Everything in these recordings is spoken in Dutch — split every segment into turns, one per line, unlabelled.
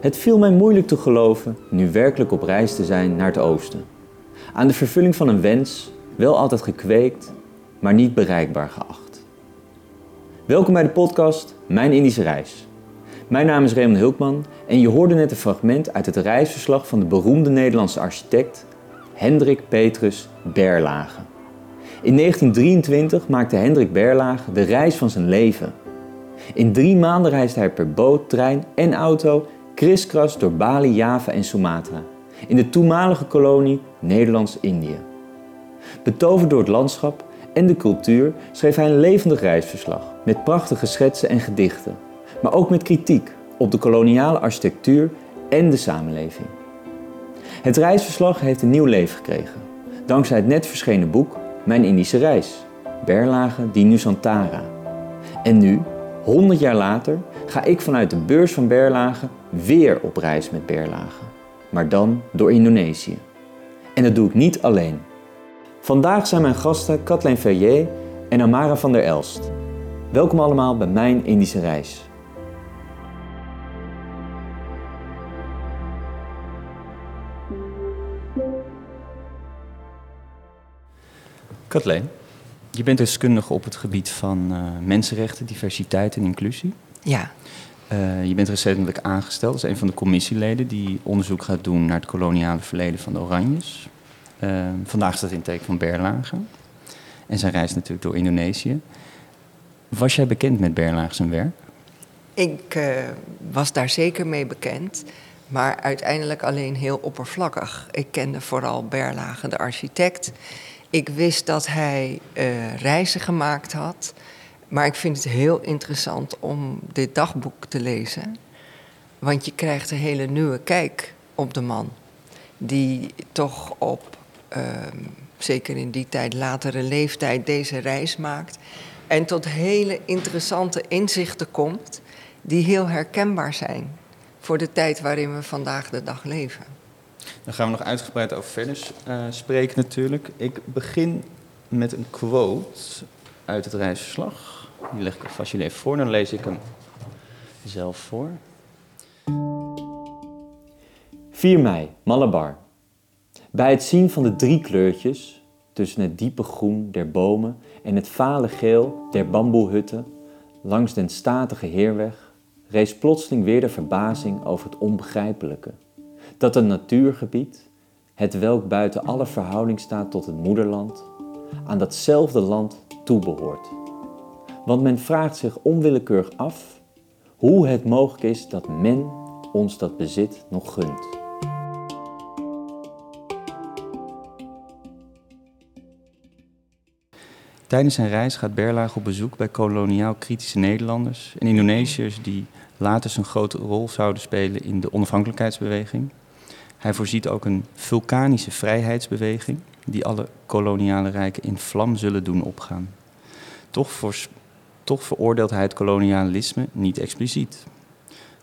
Het viel mij moeilijk te geloven nu werkelijk op reis te zijn naar het oosten. Aan de vervulling van een wens, wel altijd gekweekt, maar niet bereikbaar geacht. Welkom bij de podcast Mijn Indische Reis. Mijn naam is Raymond Hulkman en je hoorde net een fragment uit het reisverslag van de beroemde Nederlandse architect Hendrik Petrus Berlage. In 1923 maakte Hendrik Berlage de reis van zijn leven. In drie maanden reisde hij per boot, trein en auto kriskras door Bali, Java en Sumatra, in de toenmalige kolonie Nederlands-Indië. Betoverd door het landschap en de cultuur schreef hij een levendig reisverslag met prachtige schetsen en gedichten, maar ook met kritiek op de koloniale architectuur en de samenleving. Het reisverslag heeft een nieuw leven gekregen, dankzij het net verschenen boek Mijn Indische Reis, Berlage di Nusantara. En nu, 100 jaar later, ga ik vanuit de beurs van Berlage weer op reis met Berlage. Maar dan door Indonesië. En dat doe ik niet alleen. Vandaag zijn mijn gasten Kathleen Ferrier en Amara van der Elst. Welkom allemaal bij mijn Indische reis. Kathleen, je bent deskundige op het gebied van uh, mensenrechten, diversiteit en inclusie.
Ja.
Uh, je bent recentelijk aangesteld als een van de commissieleden die onderzoek gaat doen naar het koloniale verleden van de Oranjes. Uh, vandaag staat in teken van Berlage. En zijn reis natuurlijk door Indonesië. Was jij bekend met Berlage zijn werk?
Ik uh, was daar zeker mee bekend, maar uiteindelijk alleen heel oppervlakkig. Ik kende vooral Berlage, de architect. Ik wist dat hij reizen gemaakt had. Maar ik vind het heel interessant om dit dagboek te lezen. Want je krijgt een hele nieuwe kijk op de man. Die toch op, ehm, zeker in die tijd, latere leeftijd, deze reis maakt. En tot hele interessante inzichten komt. Die heel herkenbaar zijn voor de tijd waarin we vandaag de dag leven.
Dan gaan we nog uitgebreid over verder uh, spreken natuurlijk. Ik begin met een quote uit het reisverslag. Die leg ik vast jullie even voor, dan lees ik hem zelf voor. 4 mei, Malabar. Bij het zien van de drie kleurtjes tussen het diepe groen der bomen en het vale geel der bamboehutten langs den statige heerweg rees plotseling weer de verbazing over het onbegrijpelijke. Dat een natuurgebied, het welk buiten alle verhouding staat tot het moederland, aan datzelfde land toebehoort. Want men vraagt zich onwillekeurig af hoe het mogelijk is dat men ons dat bezit nog gunt. Tijdens zijn reis gaat Berlage op bezoek bij koloniaal kritische Nederlanders en Indonesiërs die later een grote rol zouden spelen in de onafhankelijkheidsbeweging. Hij voorziet ook een vulkanische vrijheidsbeweging die alle koloniale rijken in vlam zullen doen opgaan. Toch toch veroordeelt hij het kolonialisme niet expliciet.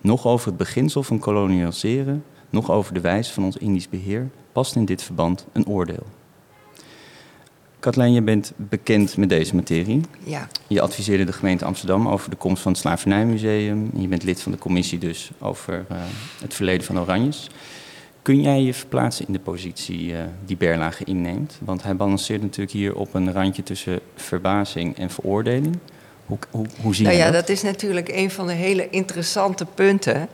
Nog over het beginsel van kolonialiseren, nog over de wijze van ons Indisch beheer past in dit verband een oordeel. Kathleen, je bent bekend met deze materie.
Ja.
Je adviseerde de gemeente Amsterdam over de komst van het Slavernijmuseum. Je bent lid van de commissie dus over uh, het verleden van Oranjes. Kun jij je verplaatsen in de positie uh, die Berlage inneemt? Want hij balanceert natuurlijk hier op een randje tussen verbazing en veroordeling. Hoe, hoe, hoe zie je
nou ja,
dat?
dat is natuurlijk een van de hele interessante punten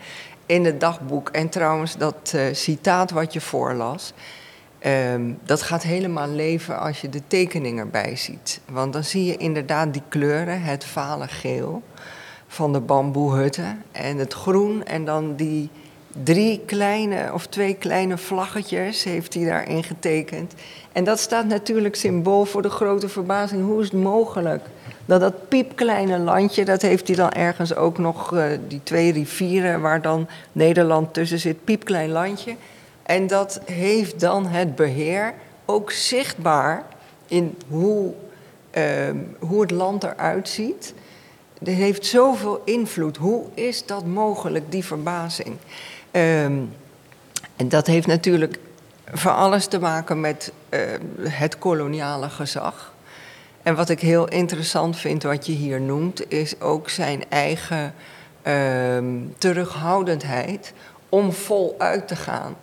in het dagboek. En trouwens, dat uh, citaat wat je voorlas, um, dat gaat helemaal leven als je de tekening erbij ziet. Want dan zie je inderdaad die kleuren, het vale geel van de bamboehutten en het groen en dan die drie kleine of twee kleine vlaggetjes heeft hij daarin getekend. En dat staat natuurlijk symbool voor de grote verbazing. Hoe is het mogelijk dat dat piepkleine landje, dat heeft hij dan ergens ook nog, uh, die twee rivieren waar dan Nederland tussen zit, piepklein landje. En dat heeft dan het beheer ook zichtbaar in hoe, uh, hoe het land eruit ziet. Dat heeft zoveel invloed. Hoe is dat mogelijk, die verbazing? Um, en dat heeft natuurlijk van alles te maken met uh, het koloniale gezag. En wat ik heel interessant vind, wat je hier noemt, is ook zijn eigen uh, terughoudendheid om voluit te gaan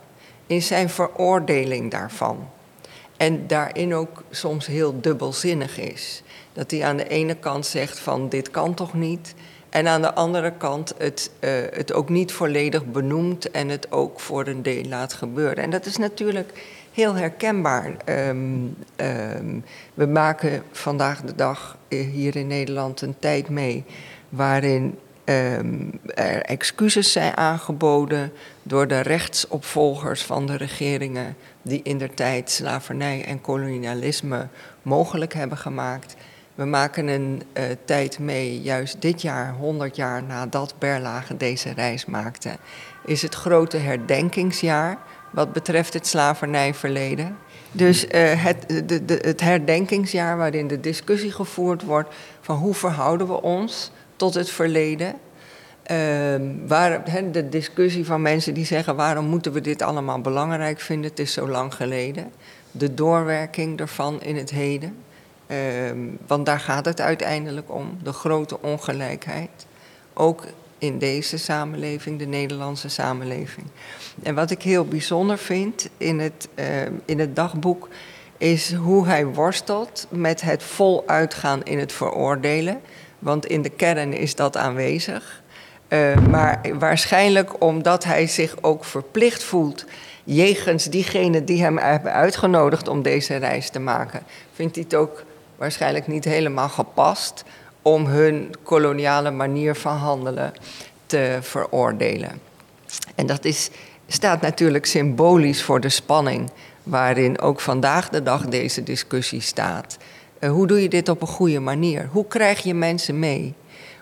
in zijn veroordeling daarvan. En daarin ook soms heel dubbelzinnig is. Dat hij aan de ene kant zegt van dit kan toch niet. En aan de andere kant het, uh, het ook niet volledig benoemt en het ook voor een deel laat gebeuren. En dat is natuurlijk heel herkenbaar. Um, um, we maken vandaag de dag hier in Nederland een tijd mee waarin um, er excuses zijn aangeboden door de rechtsopvolgers van de regeringen die in der tijd slavernij en kolonialisme mogelijk hebben gemaakt. We maken een uh, tijd mee, juist dit jaar, 100 jaar nadat Berlage deze reis maakte, is het grote herdenkingsjaar wat betreft het slavernijverleden. Dus uh, het, de, het herdenkingsjaar waarin de discussie gevoerd wordt van hoe verhouden we ons tot het verleden. Uh, waar, de discussie van mensen die zeggen waarom moeten we dit allemaal belangrijk vinden, het is zo lang geleden. De doorwerking ervan in het heden. Uh, want daar gaat het uiteindelijk om, de grote ongelijkheid. Ook in deze samenleving, de Nederlandse samenleving. En wat ik heel bijzonder vind in het, uh, in het dagboek, is hoe hij worstelt met het voluitgaan in het veroordelen. Want in de kern is dat aanwezig. Uh, maar waarschijnlijk omdat hij zich ook verplicht voelt jegens diegenen die hem hebben uitgenodigd om deze reis te maken, vindt hij het ook waarschijnlijk niet helemaal gepast om hun koloniale manier van handelen te veroordelen. En dat is, staat natuurlijk symbolisch voor de spanning waarin ook vandaag de dag deze discussie staat. Uh, hoe doe je dit op een goede manier? Hoe krijg je mensen mee?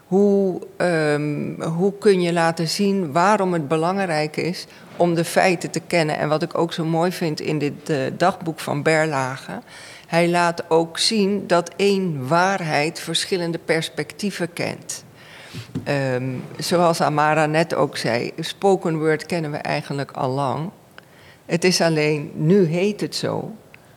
Hoe, um, hoe kun je laten zien waarom het belangrijk is om de feiten te kennen? En wat ik ook zo mooi vind in dit uh, dagboek van Berlage. Hij laat ook zien dat één waarheid verschillende perspectieven kent. Um, zoals Amara net ook zei, spoken word kennen we eigenlijk al lang. Het is alleen, nu heet het zo,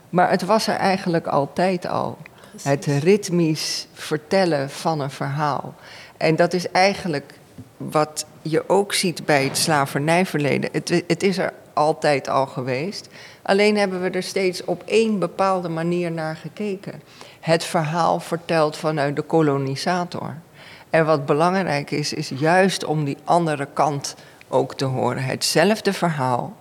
maar het was er eigenlijk altijd al. Het ritmisch vertellen van een verhaal. En dat is eigenlijk wat je ook ziet bij het slavernijverleden. Het, het is er altijd al geweest. Alleen hebben we er steeds op één bepaalde manier naar gekeken. Het verhaal verteld vanuit de kolonisator. En wat belangrijk is, is juist om die andere kant ook te horen. Hetzelfde verhaal,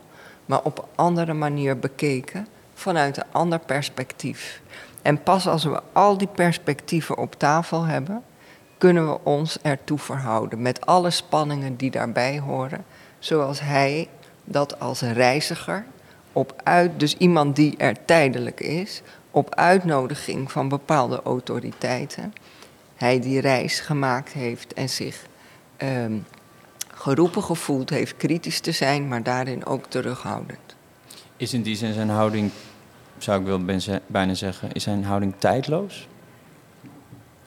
maar op een andere manier bekeken vanuit een ander perspectief. En pas als we al die perspectieven op tafel hebben, kunnen we ons ertoe verhouden met alle spanningen die daarbij horen, zoals hij dat als reiziger op uit, dus iemand die er tijdelijk is, op uitnodiging van bepaalde autoriteiten, hij die reis gemaakt heeft en zich um, geroepen gevoeld heeft kritisch te zijn, maar daarin ook terughoudend.
Is in die zin zijn houding, zou ik wel bijna zeggen, is zijn houding tijdloos?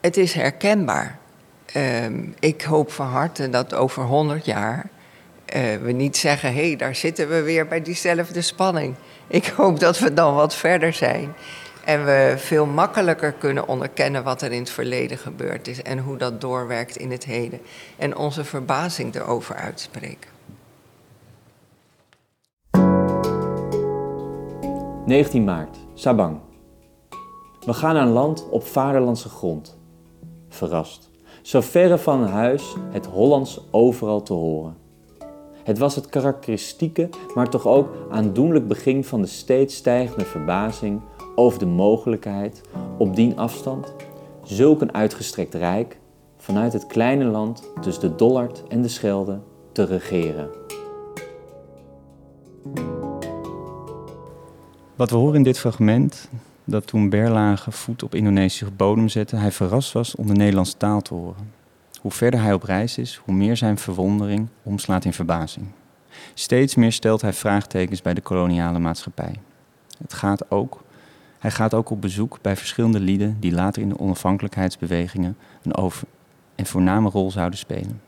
Het is herkenbaar. Um, ik hoop van harte dat over 100 jaar uh, we niet zeggen: hé, hey, daar zitten we weer bij diezelfde spanning. Ik hoop dat we dan wat verder zijn. En we veel makkelijker kunnen onderkennen wat er in het verleden gebeurd is en hoe dat doorwerkt in het heden. En onze verbazing erover uitspreken.
19 maart, Sabang. We gaan een land op vaderlandse grond. Verrast. Zo verre van huis het Hollands overal te horen. Het was het karakteristieke, maar toch ook aandoenlijk begin van de steeds stijgende verbazing over de mogelijkheid op die afstand zulk een uitgestrekt rijk vanuit het kleine land tussen de Dollard en de Schelde te regeren.
Wat we horen in dit fragment, dat toen Berlage voet op Indonesische bodem zette, hij verrast was om de Nederlandse taal te horen. Hoe verder hij op reis is, hoe meer zijn verwondering omslaat in verbazing. Steeds meer stelt hij vraagtekens bij de koloniale maatschappij. Het gaat ook, hij gaat ook op bezoek bij verschillende lieden die later in de onafhankelijkheidsbewegingen een over, en voorname rol zouden spelen.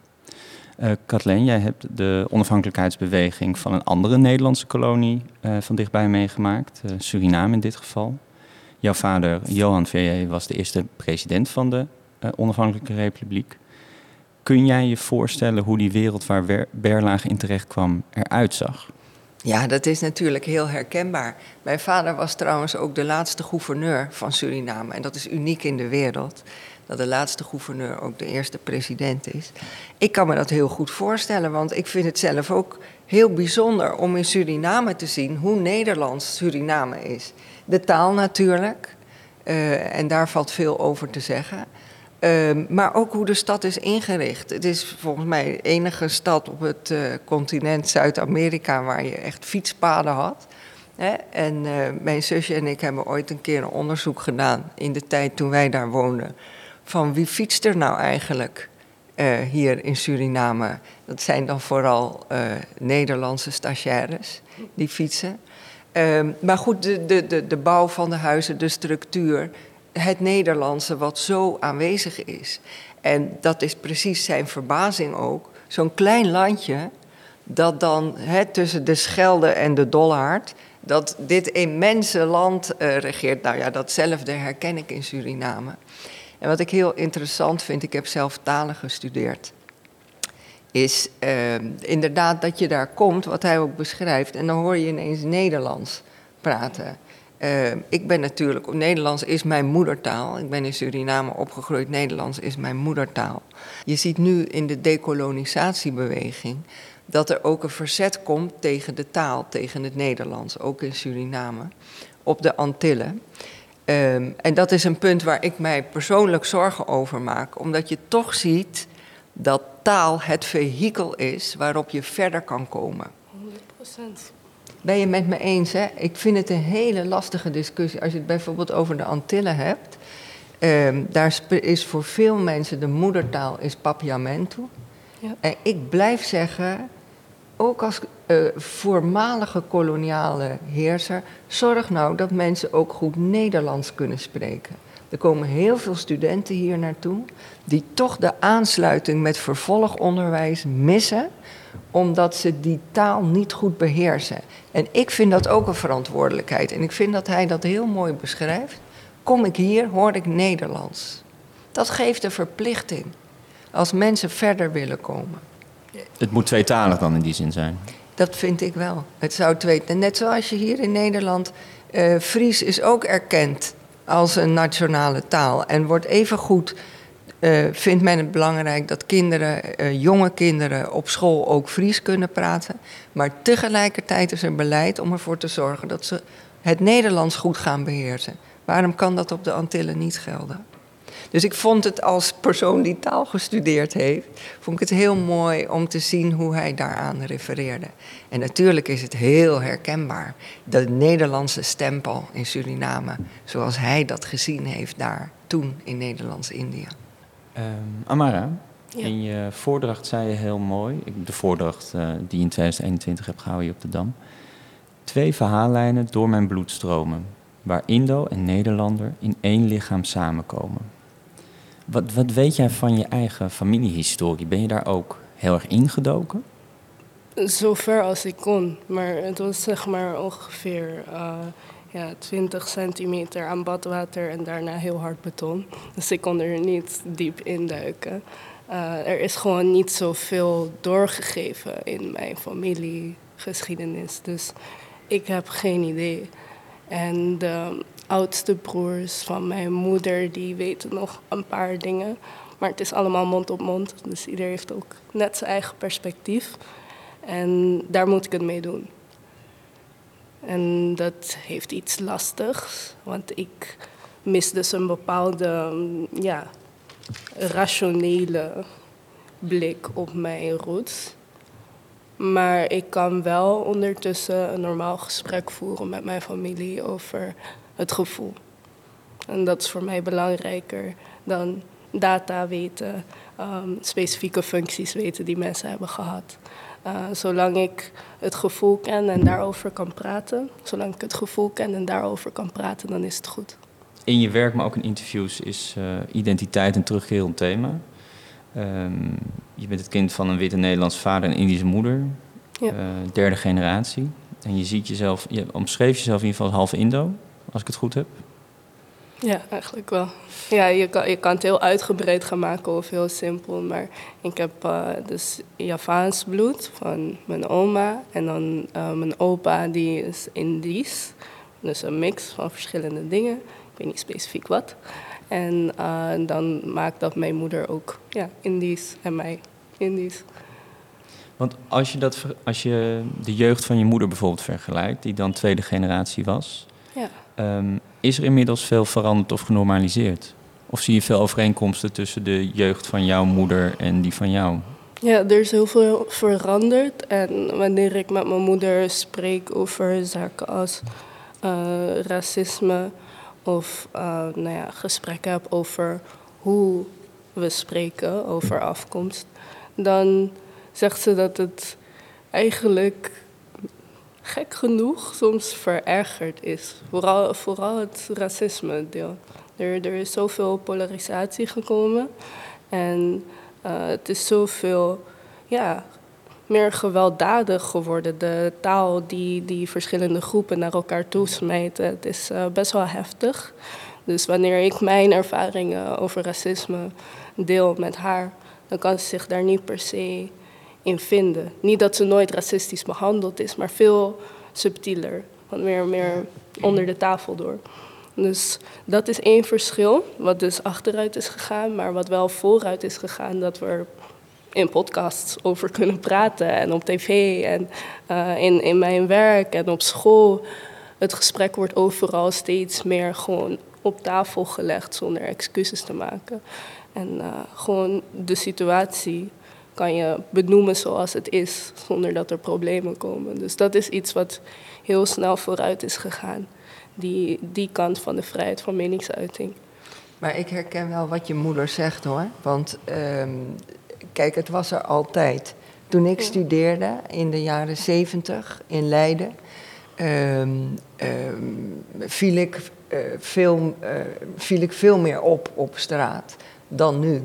Uh, Kathleen, jij hebt de onafhankelijkheidsbeweging van een andere Nederlandse kolonie uh, van dichtbij meegemaakt, uh, Suriname in dit geval. Jouw vader Johan Verrier was de eerste president van de onafhankelijke republiek. Kun jij je voorstellen hoe die wereld waar Berlage in terecht kwam eruit zag?
Ja, dat is natuurlijk heel herkenbaar. Mijn vader was trouwens ook de laatste gouverneur van Suriname. En dat is uniek in de wereld. Dat de laatste gouverneur ook de eerste president is. Ik kan me dat heel goed voorstellen, want ik vind het zelf ook heel bijzonder om in Suriname te zien hoe Nederlands Suriname is. De taal natuurlijk, uh, en daar valt veel over te zeggen. Uh, maar ook hoe de stad is ingericht. Het is volgens mij de enige stad op het uh, continent Zuid-Amerika waar je echt fietspaden had. Hè? En uh, mijn zusje en ik hebben ooit een keer een onderzoek gedaan in de tijd toen wij daar woonden. Van wie fietst er nou eigenlijk hier in Suriname? Dat zijn dan vooral Nederlandse stagiaires die fietsen. Um, maar goed, de, de, de bouw van de huizen, de structuur, het Nederlandse wat zo aanwezig is. En dat is precies zijn verbazing ook. Zo'n klein landje, dat dan tussen de Schelde en de Dollard, dat dit immense land uh, regeert. Nou ja, datzelfde herken ik in Suriname. En wat ik heel interessant vind, ik heb zelf talen gestudeerd, is uh, inderdaad dat je daar komt, wat hij ook beschrijft, en dan hoor je ineens Nederlands praten. Uh, ik ben natuurlijk, Nederlands is mijn moedertaal. Ik ben in Suriname opgegroeid, Nederlands is mijn moedertaal. Je ziet nu in de decolonisatiebeweging dat er ook een verzet komt tegen de taal, tegen het Nederlands, ook in Suriname, op de Antillen. Um, en dat is een punt waar ik mij persoonlijk zorgen over maak, omdat je toch ziet dat taal het vehikel is waarop je verder kan komen. 100% ben je met me eens. Hè? Ik vind het een hele lastige discussie. Als je het bijvoorbeeld over de Antillen hebt. Uh, daar is voor veel mensen de moedertaal is Papiamento. Ja. En ik blijf zeggen, ook als uh, voormalige koloniale heerser, zorg nou dat mensen ook goed Nederlands kunnen spreken. Er komen heel veel studenten hier naartoe die toch de aansluiting met vervolgonderwijs missen, omdat ze die taal niet goed beheersen. En ik vind dat ook een verantwoordelijkheid. En ik vind dat hij dat heel mooi beschrijft. Kom ik hier, hoor ik Nederlands. Dat geeft een verplichting als mensen verder willen komen.
Het moet tweetalig dan in die zin zijn.
Dat vind ik wel. Het zou twee. Net zoals je hier in Nederland. Uh, Fries is ook erkend als een nationale taal. En wordt even goed uh, vindt men het belangrijk dat kinderen, uh, jonge kinderen op school ook Fries kunnen praten. Maar tegelijkertijd is er beleid om ervoor te zorgen dat ze het Nederlands goed gaan beheersen. Waarom kan dat op de Antillen niet gelden? Dus ik vond het als persoon die taal gestudeerd heeft, vond ik het heel mooi om te zien hoe hij daaraan refereerde. En natuurlijk is het heel herkenbaar, de Nederlandse stempel in Suriname, zoals hij dat gezien heeft daar toen in Nederlands-Indië.
Um, Amara, in je voordracht zei je heel mooi, de voordracht uh, die je in 2021 hebt gehouden hier op de Dam. Twee verhaallijnen door mijn bloed stromen, waar Indo en Nederlander in één lichaam samenkomen. Wat, wat weet jij van je eigen familiehistorie? Ben je daar ook heel erg ingedoken?
Zover als ik kon, maar het was zeg maar ongeveer uh, ja, 20 centimeter aan badwater en daarna heel hard beton. Dus ik kon er niet diep induiken. Uh, er is gewoon niet zoveel doorgegeven in mijn familiegeschiedenis. Dus ik heb geen idee. En de oudste broers van mijn moeder, die weten nog een paar dingen. Maar het is allemaal mond op mond. Dus ieder heeft ook net zijn eigen perspectief. En daar moet ik het mee doen. En dat heeft iets lastigs, want ik mis dus een bepaalde ja, rationele blik op mijn roots. Maar ik kan wel ondertussen een normaal gesprek voeren met mijn familie over het gevoel. En dat is voor mij belangrijker dan data weten, um, specifieke functies weten die mensen hebben gehad. Uh, zolang ik het gevoel ken en daarover kan praten, zolang ik het gevoel ken en daarover kan praten, dan is het goed.
In je werk, maar ook in interviews, is uh, identiteit een terugkerend thema. Um, je bent het kind van een witte Nederlandse vader en Indische moeder, ja. uh, derde generatie. En je ziet jezelf, je omschreef jezelf in ieder geval half Indo, als ik het goed heb.
Ja, eigenlijk wel. Ja, je kan, je kan het heel uitgebreid gaan maken of heel simpel. Maar ik heb uh, dus Javaans bloed van mijn oma. En dan uh, mijn opa, die is Indisch. Dus een mix van verschillende dingen. Ik weet niet specifiek wat. En uh, dan maakt dat mijn moeder ook ja, Indisch en mij Indisch.
Want als je, dat, als je de jeugd van je moeder bijvoorbeeld vergelijkt, die dan tweede generatie was,
ja.
Um, is er inmiddels veel veranderd of genormaliseerd? Of zie je veel overeenkomsten tussen de jeugd van jouw moeder en die van jou?
Ja, er is heel veel veranderd. En wanneer ik met mijn moeder spreek over zaken als uh, racisme of uh, nou ja, gesprekken heb over hoe we spreken over afkomst, dan zegt ze dat het eigenlijk gek genoeg soms verergerd is. Vooral, vooral het racisme deel. Er, er is zoveel polarisatie gekomen en uh, het is zoveel ja, meer gewelddadig geworden. De taal die, die verschillende groepen naar elkaar toesmijten, het is uh, best wel heftig. Dus wanneer ik mijn ervaringen over racisme deel met haar, dan kan ze zich daar niet per se in vinden. Niet dat ze nooit racistisch behandeld is, maar veel subtieler. Want meer, meer onder de tafel door. Dus dat is één verschil, wat dus achteruit is gegaan, maar wat wel vooruit is gegaan, dat we er in podcasts over kunnen praten en op tv en uh, in, in mijn werk en op school. Het gesprek wordt overal steeds meer gewoon op tafel gelegd zonder excuses te maken. En uh, gewoon de situatie kan je benoemen zoals het is, zonder dat er problemen komen. Dus dat is iets wat heel snel vooruit is gegaan, die, die kant van de vrijheid van meningsuiting.
Maar ik herken wel wat je moeder zegt hoor. Want um, kijk, het was er altijd. Toen ik studeerde in de jaren zeventig in Leiden, um, um, viel, ik, uh, veel, uh, viel ik veel meer op op straat dan nu.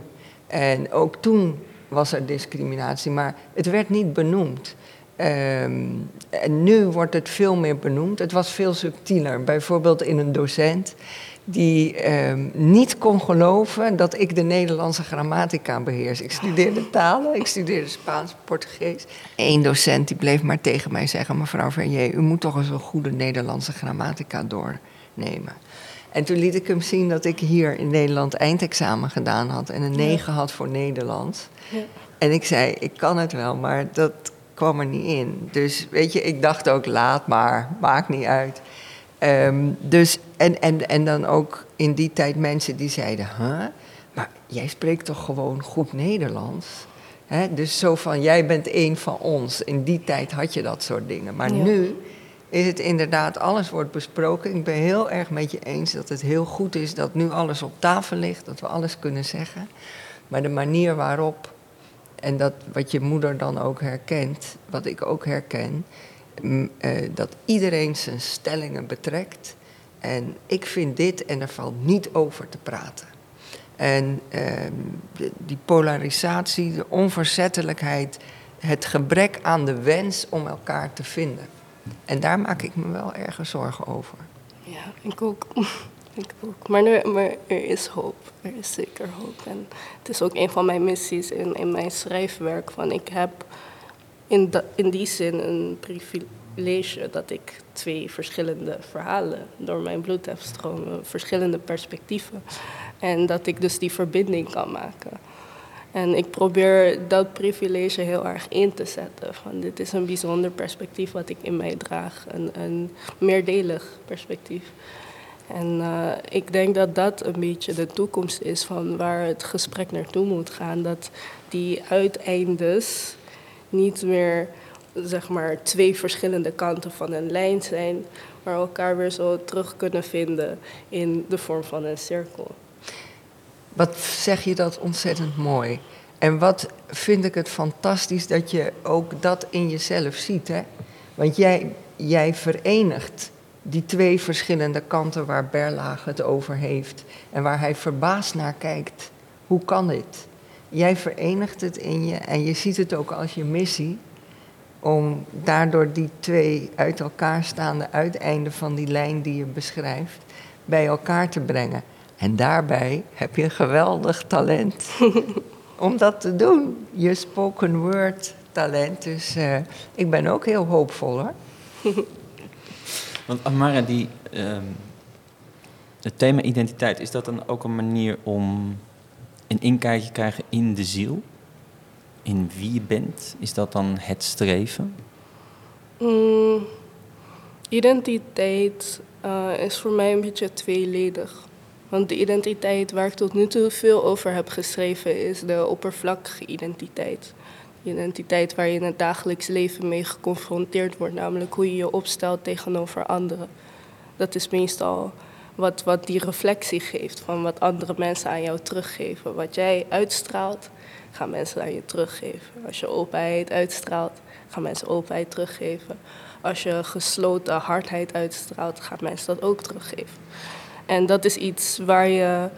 En ook toen was er discriminatie, maar het werd niet benoemd. Um, en nu wordt het veel meer benoemd. Het was veel subtieler. Bijvoorbeeld in een docent die um, niet kon geloven dat ik de Nederlandse grammatica beheers. Ik studeerde talen, ik studeerde Spaans, Portugees. Eén docent die bleef maar tegen mij zeggen: Mevrouw Verrier, u moet toch eens een goede Nederlandse grammatica doornemen. En toen liet ik hem zien dat ik hier in Nederland eindexamen gedaan had en een 9 had voor Nederlands. En ik zei, ik kan het wel, maar dat kwam er niet in. Dus weet je, ik dacht ook, laat maar, maakt niet uit. Um, dus, en, en, en dan ook in die tijd mensen die zeiden, huh? maar jij spreekt toch gewoon goed Nederlands? He, dus zo van, jij bent één van ons. In die tijd had je dat soort dingen. Maar ja. nu is het inderdaad, alles wordt besproken. Ik ben heel erg met je eens dat het heel goed is dat nu alles op tafel ligt, dat we alles kunnen zeggen. Maar de manier waarop, en dat wat je moeder dan ook herkent, wat ik ook herken, uh, dat iedereen zijn stellingen betrekt. En ik vind dit en er valt niet over te praten. En de, die polarisatie, de onverzettelijkheid, het gebrek aan de wens om elkaar te vinden. En daar maak ik me wel erg zorgen over.
Ja, ik ook. ik ook. Maar, er, er is hoop. Er is zeker hoop. En het is ook een van mijn missies in, in mijn schrijfwerk. Van ik heb in, in die zin een privilege dat ik twee verschillende verhalen door mijn bloed heb stromen. Verschillende perspectieven. En dat ik dus die verbinding kan maken. En ik probeer dat privilege heel erg in te zetten. Van dit is een bijzonder perspectief wat ik in mij draag. Een, een meerdelig perspectief. En uh, ik denk dat dat een beetje de toekomst is van waar het gesprek naartoe moet gaan. Dat die uiteindes niet meer zeg maar, twee verschillende kanten van een lijn zijn, maar elkaar weer zo terug kunnen vinden in de vorm van een cirkel.
Wat zeg je dat ontzettend mooi. En wat vind ik het fantastisch dat je ook dat in jezelf ziet. Hè? Want jij, jij verenigt die twee verschillende kanten waar Berlage het over heeft. En waar hij verbaasd naar kijkt. Hoe kan dit? Jij verenigt het in je en je ziet het ook als je missie. Om daardoor die twee uit elkaar staande uiteinden van die lijn die je beschrijft bij elkaar te brengen. En daarbij heb je een geweldig talent om dat te doen. Je spoken word talent. Dus uh, ik ben ook heel hoopvol hoor.
Want Amara, die, um, het thema identiteit, is dat dan ook een manier om een inkijkje te krijgen in de ziel? In wie je bent? Is dat dan het streven?
Mm, identiteit uh, is voor mij een beetje tweeledig. Want de identiteit waar ik tot nu toe veel over heb geschreven is de oppervlakkige identiteit. De identiteit waar je in het dagelijks leven mee geconfronteerd wordt, namelijk hoe je je opstelt tegenover anderen. Dat is meestal wat, wat die reflectie geeft van wat andere mensen aan jou teruggeven. Wat jij uitstraalt, gaan mensen aan je teruggeven. Als je openheid uitstraalt, gaan mensen openheid teruggeven. Als je gesloten hardheid uitstraalt, gaan mensen dat ook teruggeven. En dat is iets waar je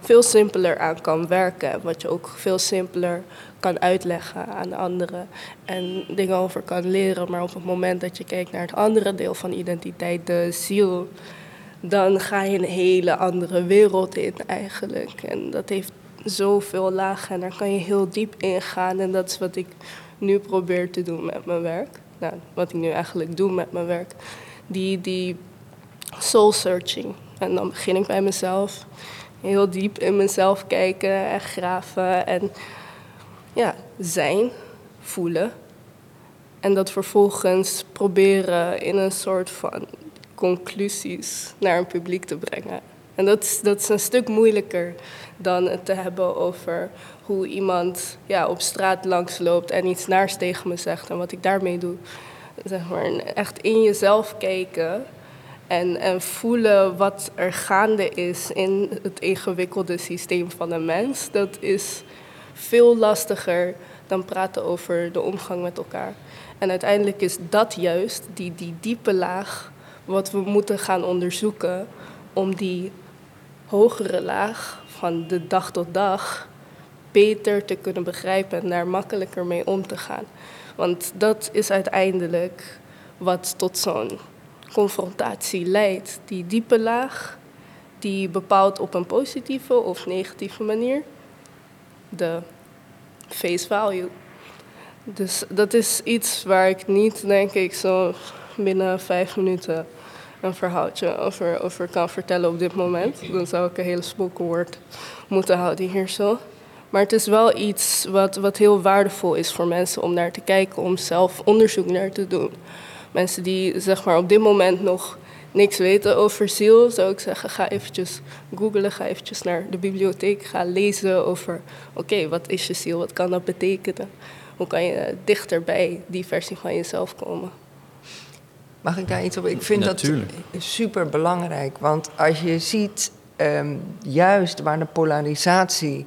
veel simpeler aan kan werken. Wat je ook veel simpeler kan uitleggen aan anderen. En dingen over kan leren. Maar op het moment dat je kijkt naar het andere deel van identiteit, de ziel. Dan ga je een hele andere wereld in eigenlijk. En dat heeft zoveel lagen en daar kan je heel diep in gaan. En dat is wat ik nu probeer te doen met mijn werk. Nou, wat ik nu eigenlijk doe met mijn werk. Die, die soul searching. En dan begin ik bij mezelf. Heel diep in mezelf kijken en graven. En ja, zijn, voelen. En dat vervolgens proberen in een soort van conclusies naar een publiek te brengen. En dat is, dat is een stuk moeilijker dan het te hebben over hoe iemand ja, op straat langsloopt en iets naars tegen me zegt en wat ik daarmee doe. Zeg maar, echt in jezelf kijken en, en voelen wat er gaande is in het ingewikkelde systeem van een mens. Dat is veel lastiger dan praten over de omgang met elkaar. En uiteindelijk is dat juist, die, die diepe laag, wat we moeten gaan onderzoeken om die hogere laag van de dag tot dag beter te kunnen begrijpen en daar makkelijker mee om te gaan. Want dat is uiteindelijk wat tot zo'n confrontatie leidt. Die diepe laag, die bepaalt op een positieve of negatieve manier de face value. Dus dat is iets waar ik niet, denk ik, zo binnen vijf minuten een verhaaltje over, over kan vertellen op dit moment. Dan zou ik een hele spoken word moeten houden hier zo. Maar het is wel iets wat, wat heel waardevol is voor mensen om naar te kijken, om zelf onderzoek naar te doen. Mensen die zeg maar, op dit moment nog niks weten over ziel, zou ik zeggen, ga eventjes googlen, ga eventjes naar de bibliotheek, ga lezen over, oké, wat is je ziel, wat kan dat betekenen? Hoe kan je dichter bij die versie van jezelf komen?
Mag ik daar iets op? Ik vind Natuurlijk. dat super belangrijk. Want als je ziet, um, juist waar de polarisatie,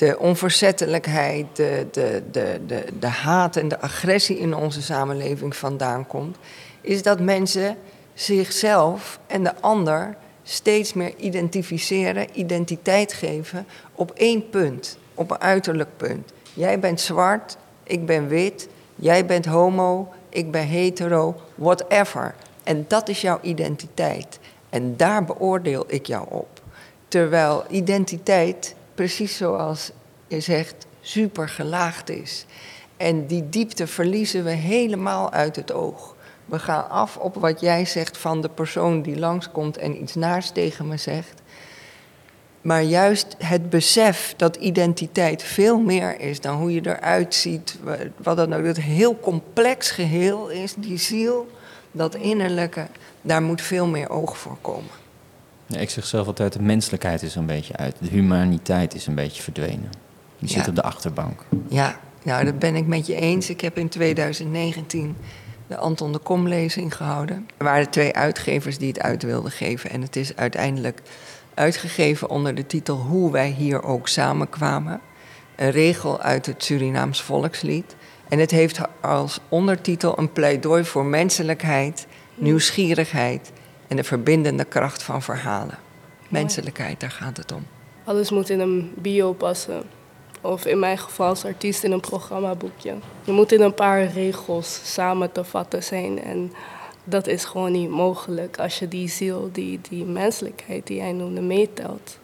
de onverzettelijkheid, de, de, de, de, de haat en de agressie in onze samenleving vandaan komt, is dat mensen zichzelf en de ander steeds meer identificeren, identiteit geven op één punt, op een uiterlijk punt. Jij bent zwart, ik ben wit, jij bent homo, ik ben hetero, whatever. En dat is jouw identiteit. En daar beoordeel ik jou op. Terwijl identiteit, precies zoals je zegt, super gelaagd is. En die diepte verliezen we helemaal uit het oog. We gaan af op wat jij zegt van de persoon die langskomt en iets naast tegen me zegt. Maar juist het besef dat identiteit veel meer is dan hoe je eruit ziet, wat dan ook, dat heel complex geheel is, die ziel, dat innerlijke, daar moet veel meer oog voor komen.
Ik zeg zelf altijd, de menselijkheid is een beetje uit, de humaniteit is een beetje verdwenen. Die zit op de achterbank.
Ja, nou dat ben ik met je eens. Ik heb in 2019 de Anton de Kom-lezing gehouden. Er waren twee uitgevers die het uit wilden geven en het is uiteindelijk uitgegeven onder de titel Hoe wij hier ook samenkwamen. Een regel uit het Surinaams volkslied. En het heeft als ondertitel een pleidooi voor menselijkheid, nieuwsgierigheid en de verbindende kracht van verhalen. Menselijkheid, daar gaat het om.
Alles moet in een bio passen. Of in mijn geval als artiest in een programmaboekje. Je moet in een paar regels samen te vatten zijn. En dat is gewoon niet mogelijk als je die ziel, die, die menselijkheid die jij noemde, meetelt.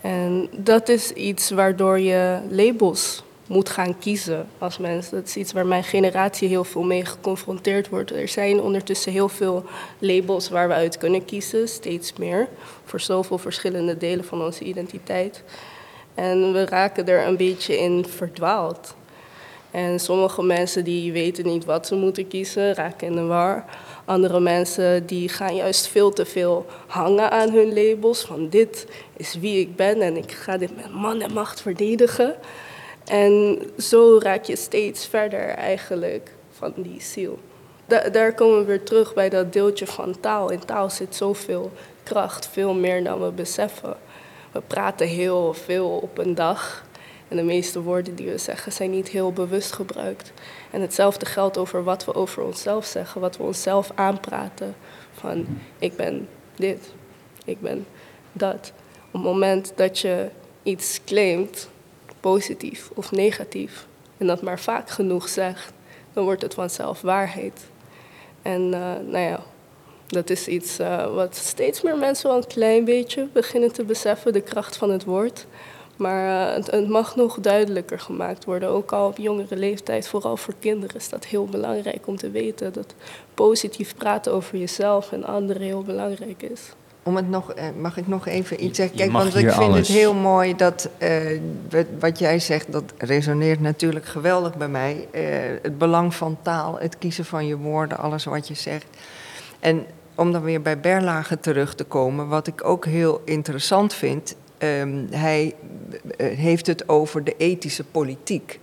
En dat is iets waardoor je labels moet gaan kiezen als mens. Dat is iets waar mijn generatie heel veel mee geconfronteerd wordt. Er zijn ondertussen heel veel labels waar we uit kunnen kiezen, steeds meer, voor zoveel verschillende delen van onze identiteit. En we raken er een beetje in verdwaald. En sommige mensen die weten niet wat ze moeten kiezen, raken in de war. Andere mensen die gaan juist veel te veel hangen aan hun labels. Van dit is wie ik ben en ik ga dit met man en macht verdedigen. En zo raak je steeds verder eigenlijk van die ziel. daar komen we weer terug bij dat deeltje van taal. In taal zit zoveel kracht, veel meer dan we beseffen. We praten heel veel op een dag. En de meeste woorden die we zeggen zijn niet heel bewust gebruikt. En hetzelfde geldt over wat we over onszelf zeggen, wat we onszelf aanpraten. Van ik ben dit, ik ben dat. Op het moment dat je iets claimt, positief of negatief, en dat maar vaak genoeg zegt, dan wordt het vanzelf waarheid. En uh, nou ja, dat is iets uh, wat steeds meer mensen wel een klein beetje beginnen te beseffen, de kracht van het woord. Maar het, het, mag nog duidelijker gemaakt worden, ook al op jongere leeftijd. Vooral voor kinderen is dat heel belangrijk om te weten dat positief praten over jezelf en anderen heel belangrijk is.
Om het nog, eh, mag ik nog even iets zeggen? Kijk, want ik vind het heel mooi dat uh, wat jij zegt, dat resoneert natuurlijk geweldig bij mij. Uh, het belang van taal, het kiezen van je woorden, alles wat je zegt. En om dan weer bij Berlage terug te komen, wat ik ook heel interessant vind, um, hij heeft het over de ethische politiek,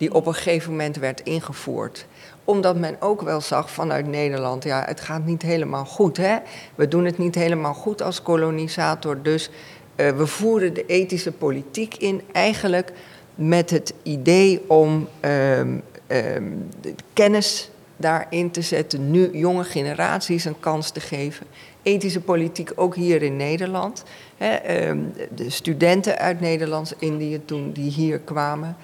die op een gegeven moment werd ingevoerd omdat men ook wel zag vanuit Nederland, ja, het gaat niet helemaal goed. Hè? We doen het niet helemaal goed als kolonisator. Dus uh, we voeren de ethische politiek in eigenlijk met het idee om um, um, de kennis daarin te zetten, nu jonge generaties een kans te geven. Ethische politiek ook hier in Nederland. Um, de studenten uit Nederlands-Indië toen die hier kwamen,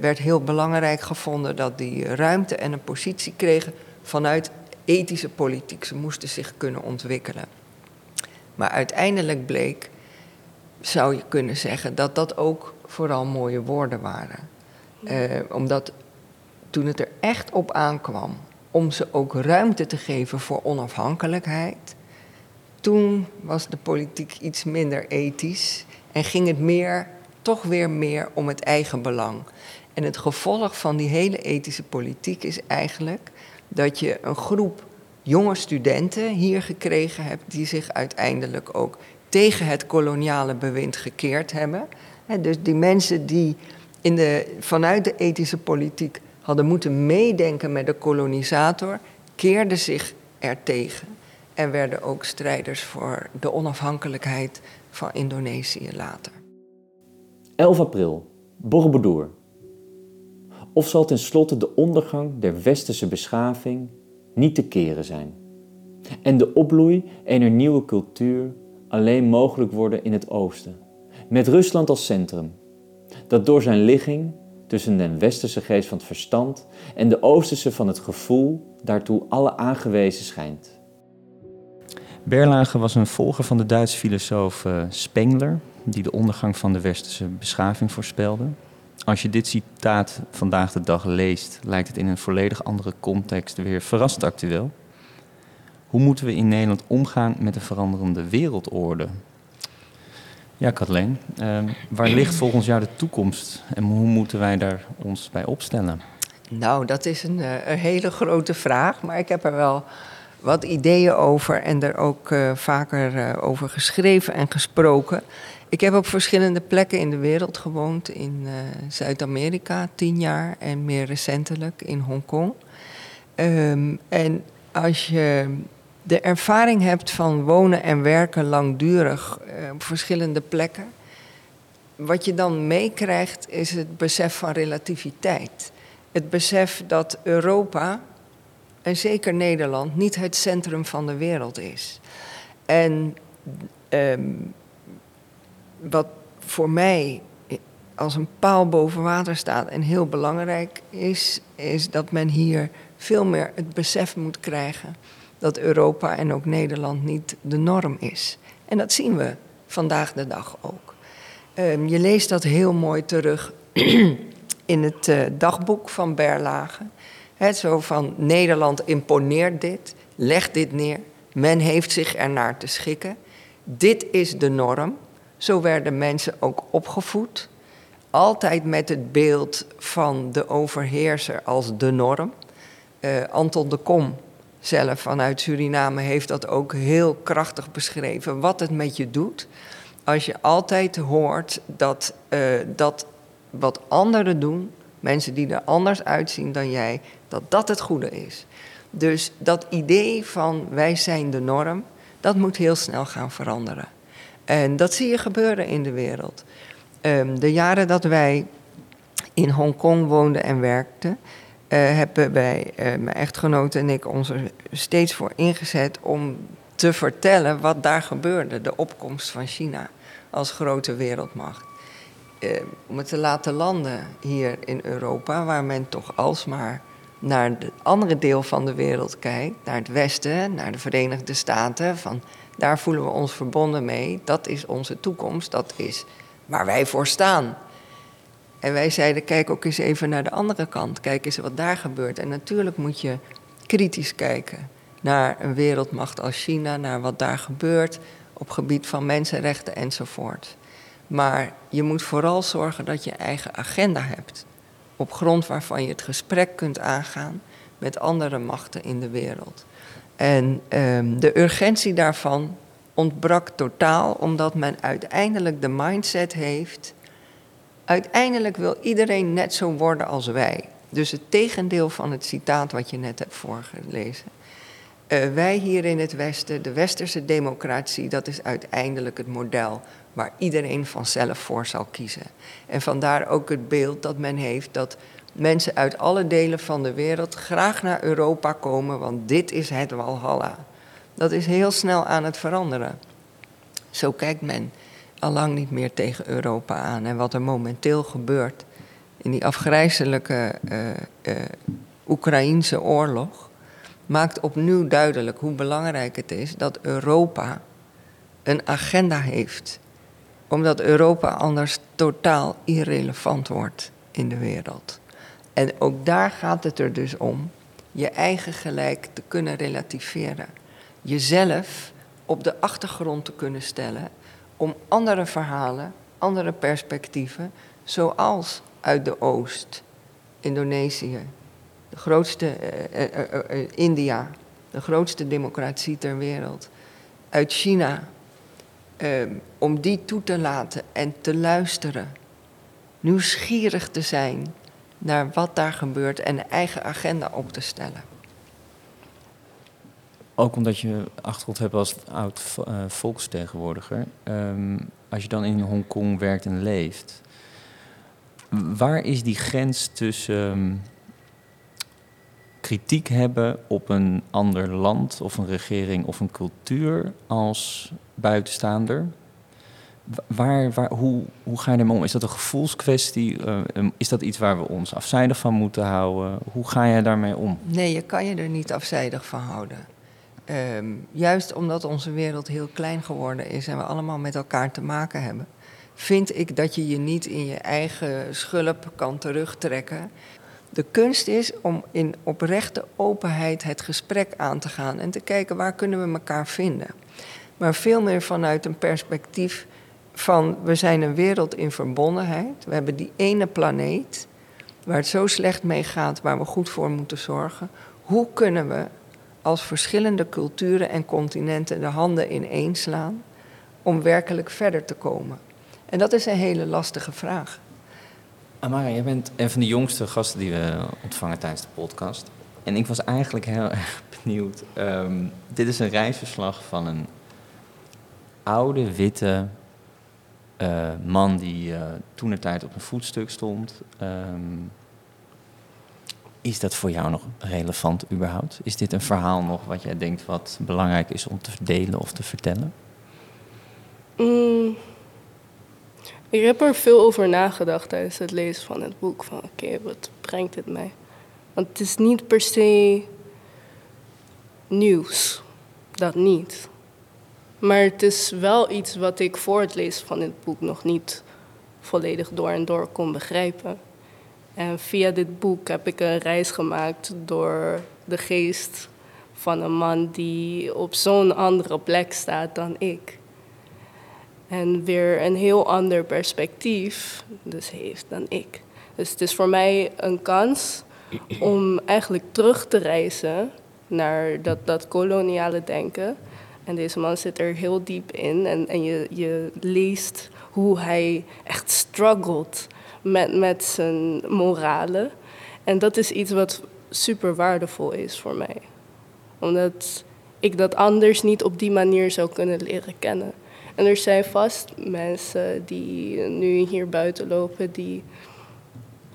werd heel belangrijk gevonden dat die ruimte en een positie kregen vanuit ethische politiek. Ze moesten zich kunnen ontwikkelen. Maar uiteindelijk bleek, zou je kunnen zeggen, dat dat ook vooral mooie woorden waren. Uh, omdat toen het er echt op aankwam om ze ook ruimte te geven voor onafhankelijkheid, toen was de politiek iets minder ethisch en ging het meer, toch weer meer om het eigen belang. En het gevolg van die hele ethische politiek is eigenlijk dat je een groep jonge studenten hier gekregen hebt die zich uiteindelijk ook tegen het koloniale bewind gekeerd hebben. dus die mensen die in de, vanuit de ethische politiek hadden moeten meedenken met de kolonisator, keerden zich ertegen en werden ook strijders voor de onafhankelijkheid van Indonesië later.
11 april, Borobudur. Of zal tenslotte de ondergang der westerse beschaving niet te keren zijn en de opbloei einer nieuwe cultuur alleen mogelijk worden in het oosten, met Rusland als centrum, dat door zijn ligging tussen de westerse geest van het verstand en de oosterse van het gevoel daartoe alle aangewezen schijnt.
Berlage was een volger van de Duitse filosoof uh, Spengler, die de ondergang van de westerse beschaving voorspelde. Als je dit citaat vandaag de dag leest, lijkt het in een volledig andere context weer verrassend actueel. Hoe moeten we in Nederland omgaan met de veranderende wereldorde? Ja, Kathleen, uh, waar ligt volgens jou de toekomst en hoe moeten wij daar ons bij opstellen?
Nou, dat is een, eh, een hele grote vraag, maar ik heb er wel wat ideeën over en er ook uh, vaker uh, over geschreven en gesproken. Ik heb op verschillende plekken in de wereld gewoond. In uh, Zuid-Amerika tien jaar en meer recentelijk in Hongkong. Um, en als je de ervaring hebt van wonen en werken langdurig op verschillende plekken. Wat je dan meekrijgt is het besef van relativiteit. Het besef dat Europa en zeker Nederland, niet het centrum van de wereld is. En um, wat voor mij als een paal boven water staat en heel belangrijk is, is dat men hier veel meer het besef moet krijgen dat Europa en ook Nederland niet de norm is. En dat zien we vandaag de dag ook. Ehm, je leest dat heel mooi terug in het uh, dagboek van Berlage. He, zo van Nederland imponeert dit, leg dit neer. Men heeft zich ernaar te schikken. Dit is de norm. Zo werden mensen ook opgevoed. Altijd met het beeld van de overheerser als de norm. Uh, Anton de Kom zelf vanuit Suriname heeft dat ook heel krachtig beschreven. Wat het met je doet als je altijd hoort dat, uh, dat wat anderen doen, mensen die er anders uitzien dan jij, dat dat het goede is. Dus dat idee van wij zijn de norm, dat moet heel snel gaan veranderen. En dat zie je gebeuren in de wereld. Um, de jaren dat wij in Hongkong woonden en werkten, uh, hebben wij, uh, mijn echtgenoot en ik, ons er steeds voor ingezet om te vertellen wat daar gebeurde, de opkomst van China als grote wereldmacht. Uh, om het te laten landen hier in Europa, waar men toch alsmaar naar het andere deel van de wereld kijkt, naar het Westen, naar de Verenigde Staten, van daar voelen we ons verbonden mee, dat is onze toekomst, dat is waar wij voor staan. En wij zeiden, kijk ook eens even naar de andere kant, kijk eens wat daar gebeurt. En natuurlijk moet je kritisch kijken naar een wereldmacht als China, naar wat daar gebeurt op gebied van mensenrechten enzovoort. Maar je moet vooral zorgen dat je eigen agenda hebt op grond waarvan je het gesprek kunt aangaan met andere machten in de wereld. En um, de urgentie daarvan ontbrak totaal, omdat men uiteindelijk de mindset heeft. Uiteindelijk wil iedereen net zo worden als wij. Dus het tegendeel van het citaat wat je net hebt voorgelezen. Uh, wij hier in het Westen, de westerse democratie, dat is uiteindelijk het model waar iedereen vanzelf voor zal kiezen. En vandaar ook het beeld dat men heeft dat mensen uit alle delen van de wereld graag naar Europa komen, want dit is het Walhalla. Dat is heel snel aan het veranderen. Zo kijkt men al lang niet meer tegen Europa aan. En wat er momenteel gebeurt in die afgrijzelijke uh, uh, Oekraïense oorlog, maakt opnieuw duidelijk hoe belangrijk het is dat Europa een agenda heeft omdat Europa anders totaal irrelevant wordt in de wereld. En ook daar gaat het er dus om je eigen gelijk te kunnen relativeren. Jezelf op de achtergrond te kunnen stellen om andere verhalen, andere perspectieven, zoals uit de Oost, Indonesië, de grootste uh, uh, uh, India, de grootste democratie ter wereld, uit China, um, om die toe te laten en te luisteren. Nieuwsgierig te zijn naar wat daar gebeurt en een eigen agenda op te stellen.
Ook omdat je achtergrond hebt als oud uh, volksvertegenwoordiger. Um, als je dan in Hongkong werkt en leeft, waar is die grens tussen um, kritiek hebben op een ander land of een regering of een cultuur als buitenstaander. Waar, waar, hoe, hoe ga je ermee om? Is dat een gevoelskwestie? Uh, is dat iets waar we ons afzijdig van moeten houden? Hoe ga je daarmee om?
Nee, je kan je er niet afzijdig van houden. Um, juist omdat onze wereld heel klein geworden is en we allemaal met elkaar te maken hebben, vind ik dat je je niet in je eigen schulp kan terugtrekken. De kunst is om in oprechte openheid het gesprek aan te gaan en te kijken waar kunnen we elkaar vinden maar veel meer vanuit een perspectief van we zijn een wereld in verbondenheid. We hebben die ene planeet waar het zo slecht mee gaat, waar we goed voor moeten zorgen. Hoe kunnen we als verschillende culturen en continenten de handen ineen slaan om werkelijk verder te komen? En dat is een hele lastige vraag.
Amara, jij bent een van de jongste gasten die we ontvangen tijdens de podcast. En ik was eigenlijk heel erg benieuwd. Um, dit is een reisverslag van een oude, witte uh, man die uh, toen de tijd op een voetstuk stond. Um, is dat voor jou nog relevant überhaupt? Is dit een verhaal nog wat jij denkt wat belangrijk is om te delen of te vertellen?
Mm, ik heb er veel over nagedacht tijdens het lezen van het boek. Van oké, wat brengt het mij? Want het is niet per se nieuws. Dat niet. Maar het is wel iets wat ik voor het lezen van dit boek nog niet volledig door en door kon begrijpen. En via dit boek heb ik een reis gemaakt door de geest van een man die op zo'n andere plek staat dan ik. En weer een heel ander perspectief dus heeft dan ik. Dus het is voor mij een kans om eigenlijk terug te reizen naar dat, dat koloniale denken. En deze man zit er heel diep in en, en je, je leest hoe hij echt struggelt met, met zijn moralen. En dat is iets wat super waardevol is voor mij. Omdat ik dat anders niet op die manier zou kunnen leren kennen. En er zijn vast mensen die nu hier buiten lopen die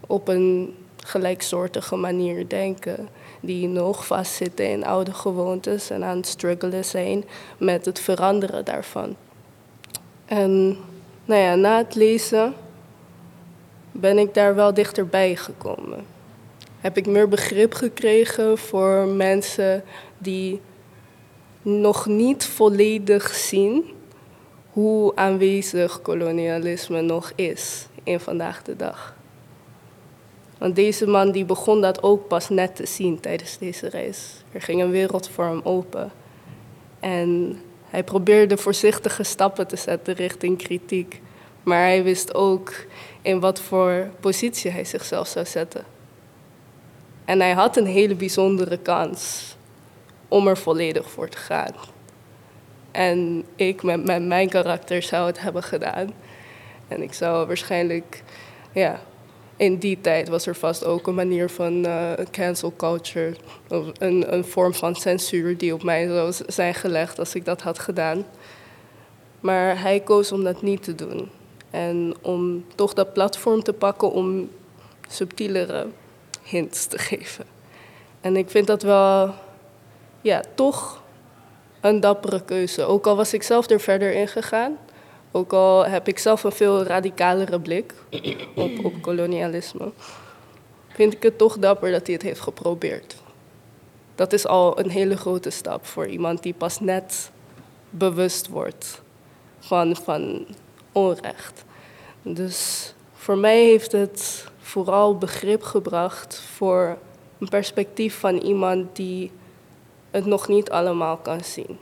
op een gelijksoortige manier denken. Die nog vastzitten in oude gewoontes en aan het struggelen zijn met het veranderen daarvan. En nou ja, na het lezen ben ik daar wel dichterbij gekomen. Heb ik meer begrip gekregen voor mensen die nog niet volledig zien hoe aanwezig kolonialisme nog is in vandaag de dag. Want deze man die begon dat ook pas net te zien tijdens deze reis. Er ging een wereld voor hem open. En hij probeerde voorzichtige stappen te zetten richting kritiek. Maar hij wist ook in wat voor positie hij zichzelf zou zetten. En hij had een hele bijzondere kans om er volledig voor te gaan. En ik met, mijn karakter zou het hebben gedaan. En ik zou waarschijnlijk, ja, in die tijd was er vast ook een manier van uh, cancel culture. Of een, een vorm van censuur die op mij zou zijn gelegd als ik dat had gedaan. Maar hij koos om dat niet te doen. En om toch dat platform te pakken om subtielere hints te geven. En ik vind dat wel, ja, toch een dappere keuze. Ook al was ik zelf er verder in gegaan. Ook al heb ik zelf een veel radicalere blik op, op kolonialisme. Vind ik het toch dapper dat hij het heeft geprobeerd. Dat is al een hele grote stap voor iemand die pas net bewust wordt van, van onrecht. Dus voor mij heeft het vooral begrip gebracht voor een perspectief van iemand die het nog niet allemaal kan zien.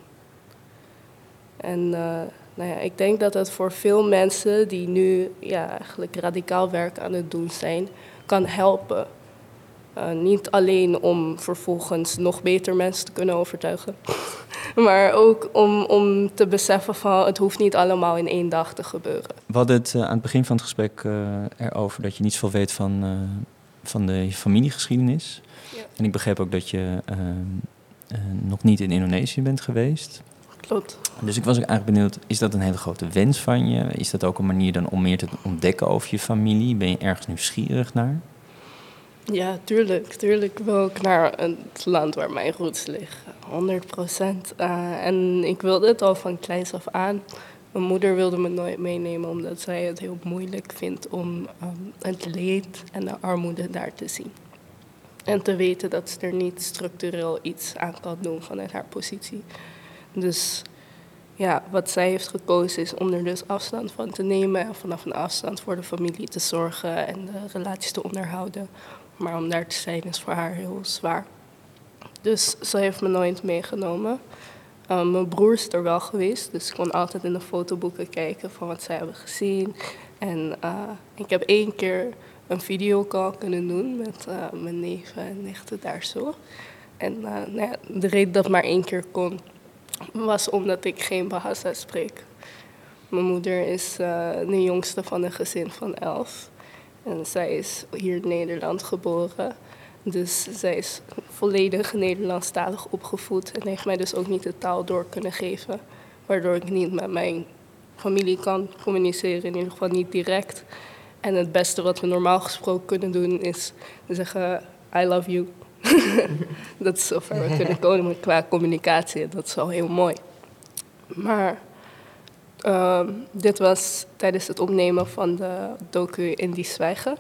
En uh, nou ja, ik denk dat het voor veel mensen die nu ja, eigenlijk radicaal werk aan het doen zijn, kan helpen. Uh, niet alleen om vervolgens nog beter mensen te kunnen overtuigen, maar ook om, om te beseffen van het hoeft niet allemaal in één dag te gebeuren.
We hadden het uh, aan het begin van het gesprek uh, erover dat je niet zoveel weet van, van de familiegeschiedenis. Ja. En ik begreep ook dat je nog niet in Indonesië bent geweest.
Klopt.
Dus ik was ook eigenlijk benieuwd, is dat een hele grote wens van je? Is dat ook een manier dan om meer te ontdekken over je familie? Ben je ergens nieuwsgierig naar?
Ja, tuurlijk. Tuurlijk wil ik naar het land waar mijn roots liggen. 100 procent. Uh, en ik wilde het al van kleins af aan. Mijn moeder wilde me nooit meenemen omdat zij het heel moeilijk vindt om um, het leed en de armoede daar te zien. En te weten dat ze er niet structureel iets aan kan doen vanuit haar positie. Dus ja, wat zij heeft gekozen is om er dus afstand van te nemen en vanaf een afstand voor de familie te zorgen en de relaties te onderhouden. Maar om daar te zijn is voor haar heel zwaar. Dus ze heeft me nooit meegenomen. Um, mijn broer is er wel geweest, dus ik kon altijd in de fotoboeken kijken van wat zij hebben gezien. En uh, ik heb één keer een videocall kunnen doen met uh, mijn neven en nichten daar zo. En uh, nou ja, de reden dat maar één keer kon, was omdat ik geen Bahasa spreek. Mijn moeder is uh, de jongste van een gezin van elf. En zij is hier in Nederland geboren. Dus zij is volledig Nederlandstalig opgevoed en heeft mij dus ook niet de taal door kunnen geven. Waardoor ik niet met mijn familie kan communiceren, in ieder geval niet direct. En het beste wat we normaal gesproken kunnen doen is zeggen: I love you. dat is zover we kunnen komen qua communicatie. Dat is al heel mooi. Maar uh, dit was tijdens het opnemen van de docu In die Zwijgen.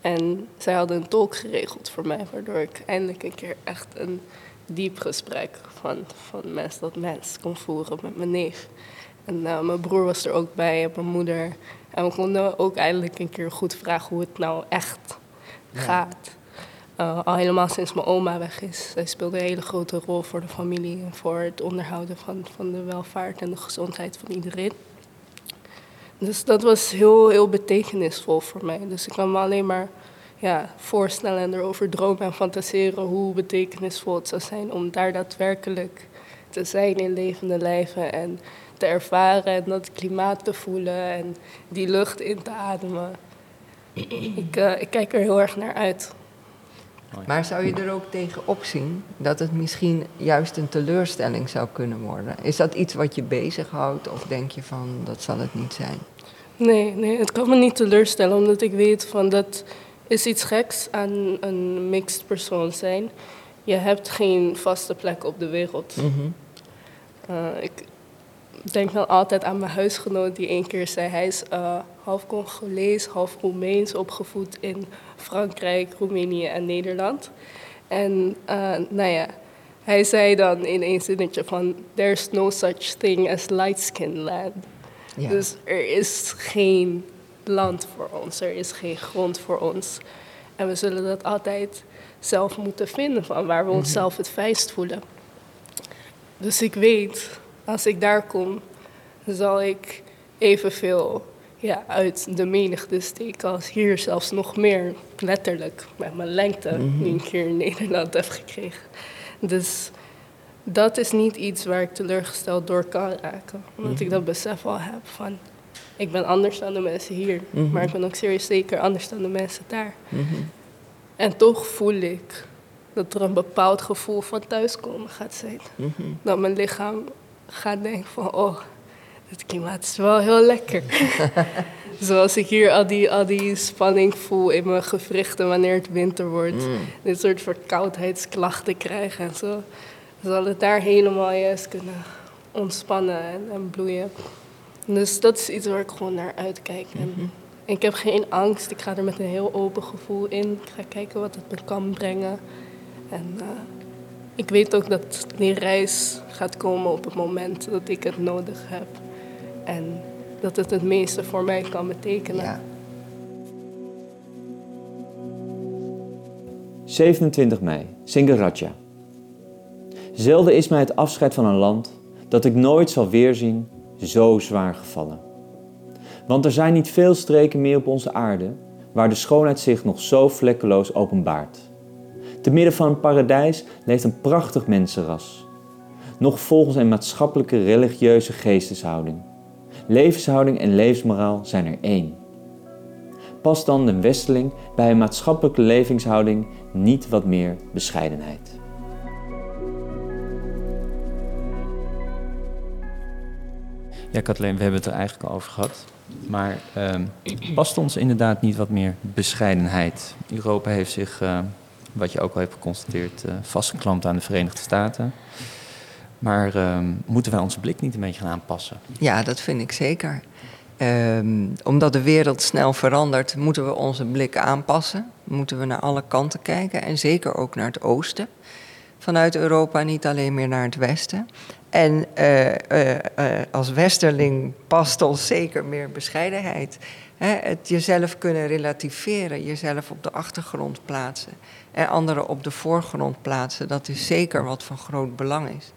En zij hadden een tolk geregeld voor mij, waardoor ik eindelijk een keer echt een diep gesprek van, van mens tot mens kon voeren met mijn neef. En uh, mijn broer was er ook bij en mijn moeder. En we konden ook eindelijk een keer goed vragen hoe het nou echt gaat. Uh, al helemaal sinds mijn oma weg is. Zij speelde een hele grote rol voor de familie en voor het onderhouden van, van de welvaart en de gezondheid van iedereen. Dus dat was heel, heel betekenisvol voor mij. Dus ik kan me alleen maar ja, voorstellen en erover dromen en fantaseren hoe betekenisvol het zou zijn om daar daadwerkelijk te zijn in levende lijven en te ervaren en dat klimaat te voelen en die lucht in te ademen. ik, uh, ik kijk er heel erg naar uit.
Maar zou je er ook tegen opzien dat het misschien juist een teleurstelling zou kunnen worden? Is dat iets wat je bezighoudt of denk je van dat zal het niet zijn?
Nee, nee, het kan me niet teleurstellen omdat ik weet van dat is iets geks aan een mixed persoon zijn. Je hebt geen vaste plek op de wereld. Mm ik denk dan altijd aan mijn huisgenoot die een keer zei... hij is uh, half Congolees, half Roemeens, opgevoed in Frankrijk, Roemenië en Nederland. En uh, nou ja, hij zei dan in een zinnetje van... there's no such thing as light skin land. Ja. Dus er is geen land voor ons, er is geen grond voor ons. En we zullen dat altijd zelf moeten vinden van waar we mhm. onszelf het fijnst voelen. Dus ik weet, als ik daar kom, zal ik evenveel ja, uit de menigte steken als hier, zelfs nog meer, letterlijk, met mijn lengte, mm die ik hier in Nederland heb gekregen. Dus dat is niet iets waar ik teleurgesteld door kan raken. Omdat ik mhm. dat besef al heb van, ik ben anders dan de mensen hier, mhm. maar ik ben ook serieus zeker anders dan de mensen daar. En toch voel ik dat er een bepaald gevoel van thuiskomen gaat zijn. Mhm. Dat mijn lichaam gaat denken van, oh, het klimaat is wel heel lekker. Zoals ik hier al die, al die spanning voel in mijn gewrichten wanneer het winter wordt. Mm. Dit soort verkoudheidsklachten krijgen en zo. Zal het daar helemaal juist kunnen ontspannen en, en bloeien. Dus dat is iets waar ik gewoon naar uitkijk. En mhm. ik heb geen angst. Ik ga er met een heel open gevoel in. Ik ga kijken wat het me kan brengen. En uh, ik weet ook dat die reis gaat komen op het moment dat ik het nodig heb. En dat het het meeste voor mij kan betekenen. Ja.
27 mei, Singaraja. Zelden is mij het afscheid van een land dat ik nooit zal weerzien zo zwaar gevallen. Want er zijn niet veel streken meer op onze aarde waar de schoonheid zich nog zo vlekkeloos openbaart. Te midden van een paradijs leeft een prachtig mensenras. Nog volgens een maatschappelijke religieuze geesteshouding. Levenshouding en levensmoraal zijn er één. Past dan de westeling bij een maatschappelijke levenshouding niet wat meer bescheidenheid?
Ja, Kathleen, we hebben het er eigenlijk al over gehad. Maar um, past ons inderdaad niet wat meer bescheidenheid? Europa heeft zich uh, wat je ook al hebt geconstateerd, uh, vastgeklampt aan de Verenigde Staten. Maar ehm, moeten wij onze blik niet een beetje gaan aanpassen?
Ja, dat vind ik zeker. Um, omdat de wereld snel verandert, moeten we onze blik aanpassen. Moeten we naar alle kanten kijken en zeker ook naar het oosten. Vanuit Europa, niet alleen meer naar het westen. En uh, uh, als westerling past ons zeker meer bescheidenheid. het jezelf kunnen relativeren, jezelf op de achtergrond plaatsen en anderen op de voorgrond plaatsen, dat is zeker wat van groot belang is.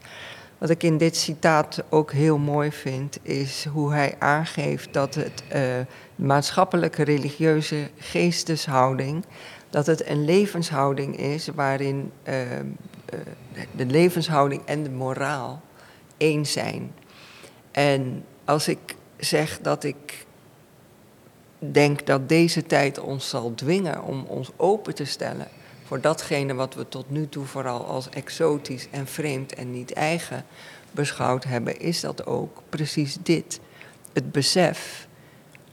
Wat ik in dit citaat ook heel mooi vind, is hoe hij aangeeft dat het uh, maatschappelijke religieuze geesteshouding, dat het een levenshouding is waarin uh, uh, de levenshouding en de moraal één zijn. En als ik zeg dat ik denk dat deze tijd ons zal dwingen om ons open te stellen voor datgene wat we tot nu toe vooral als exotisch en vreemd en niet eigen beschouwd hebben, is dat ook precies dit. Het besef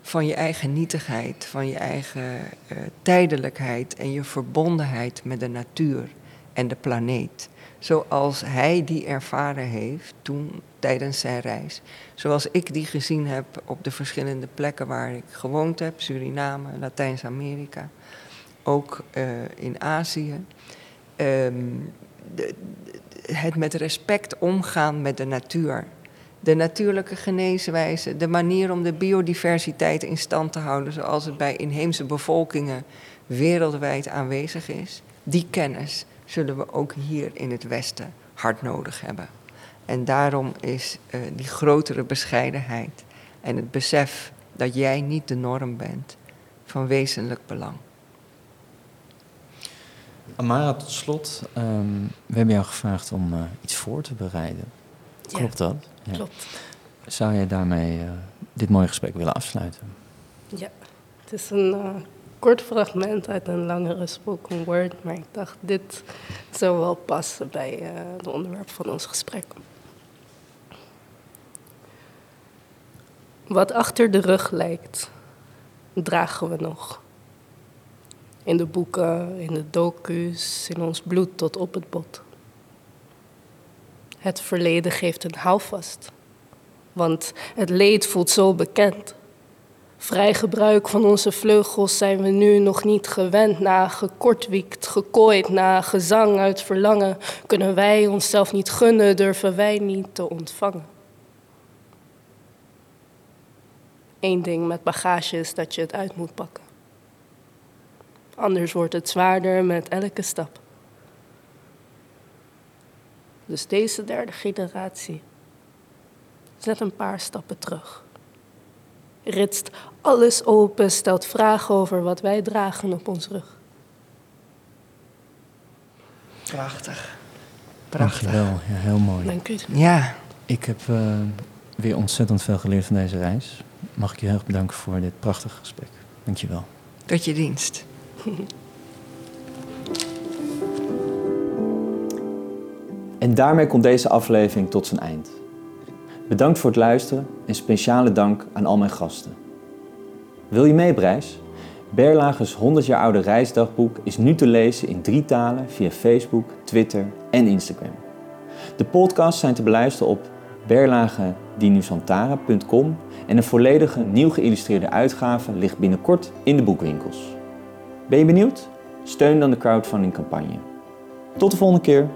van je eigen nietigheid, van je eigen uh, tijdelijkheid en je verbondenheid met de natuur en de planeet. Zoals hij die ervaren heeft toen tijdens zijn reis. Zoals ik die gezien heb op de verschillende plekken waar ik gewoond heb: Suriname, Latijns-Amerika ook uh, in Azië. Um, de, het met respect omgaan met de natuur. de natuurlijke geneeswijze, de manier om de biodiversiteit in stand te houden, zoals het bij inheemse bevolkingen wereldwijd aanwezig is, die kennis zullen we ook hier in het Westen hard nodig hebben. En daarom is uh, die grotere bescheidenheid en het besef dat jij niet de norm bent van wezenlijk belang.
Amara, tot slot, um, we hebben jou gevraagd om uh, iets voor te bereiden. Klopt dat?
Ja, klopt.
Zou jij daarmee uh, dit mooie gesprek willen afsluiten?
Ja, het is een uh, kort fragment uit een langere spoken word, maar ik dacht dit zou wel passen bij het onderwerp van ons gesprek. Wat achter de rug lijkt, dragen we nog. In de boeken, in de docu's, in ons bloed tot op het bot. Het verleden geeft een houvast, want het leed voelt zo bekend. Vrij gebruik van onze vleugels zijn we nu nog niet gewend. Na gekortwiekt, gekooid, na gezang uit verlangen, kunnen wij onszelf niet gunnen, durven wij niet te ontvangen. Eén ding met bagage is dat je het uit moet pakken. Anders wordt het zwaarder met elke stap. Dus deze derde generatie zet een paar stappen terug. Ritst alles open, stelt vragen over wat wij dragen op ons rug.
Prachtig.
Prachtig. Dankjewel, ja, heel mooi.
Dank u.
Ja.
Ik heb uh, weer ontzettend veel geleerd van deze reis. Mag ik je heel erg bedanken voor dit prachtige gesprek. Dankjewel.
Tot je dienst.
En daarmee komt deze aflevering tot zijn eind. Bedankt voor het luisteren en speciale dank aan al mijn gasten. Wil je mee Brijs? Berlagers 100 jaar oude reisdagboek is nu te lezen in drie talen via Facebook, Twitter en Instagram. De podcasts zijn te beluisteren op berlagedinusantara.com en een volledige nieuw geïllustreerde uitgave ligt binnenkort in de boekwinkels. Ben je benieuwd? Steun dan de crowdfunding campagne. Tot de volgende keer!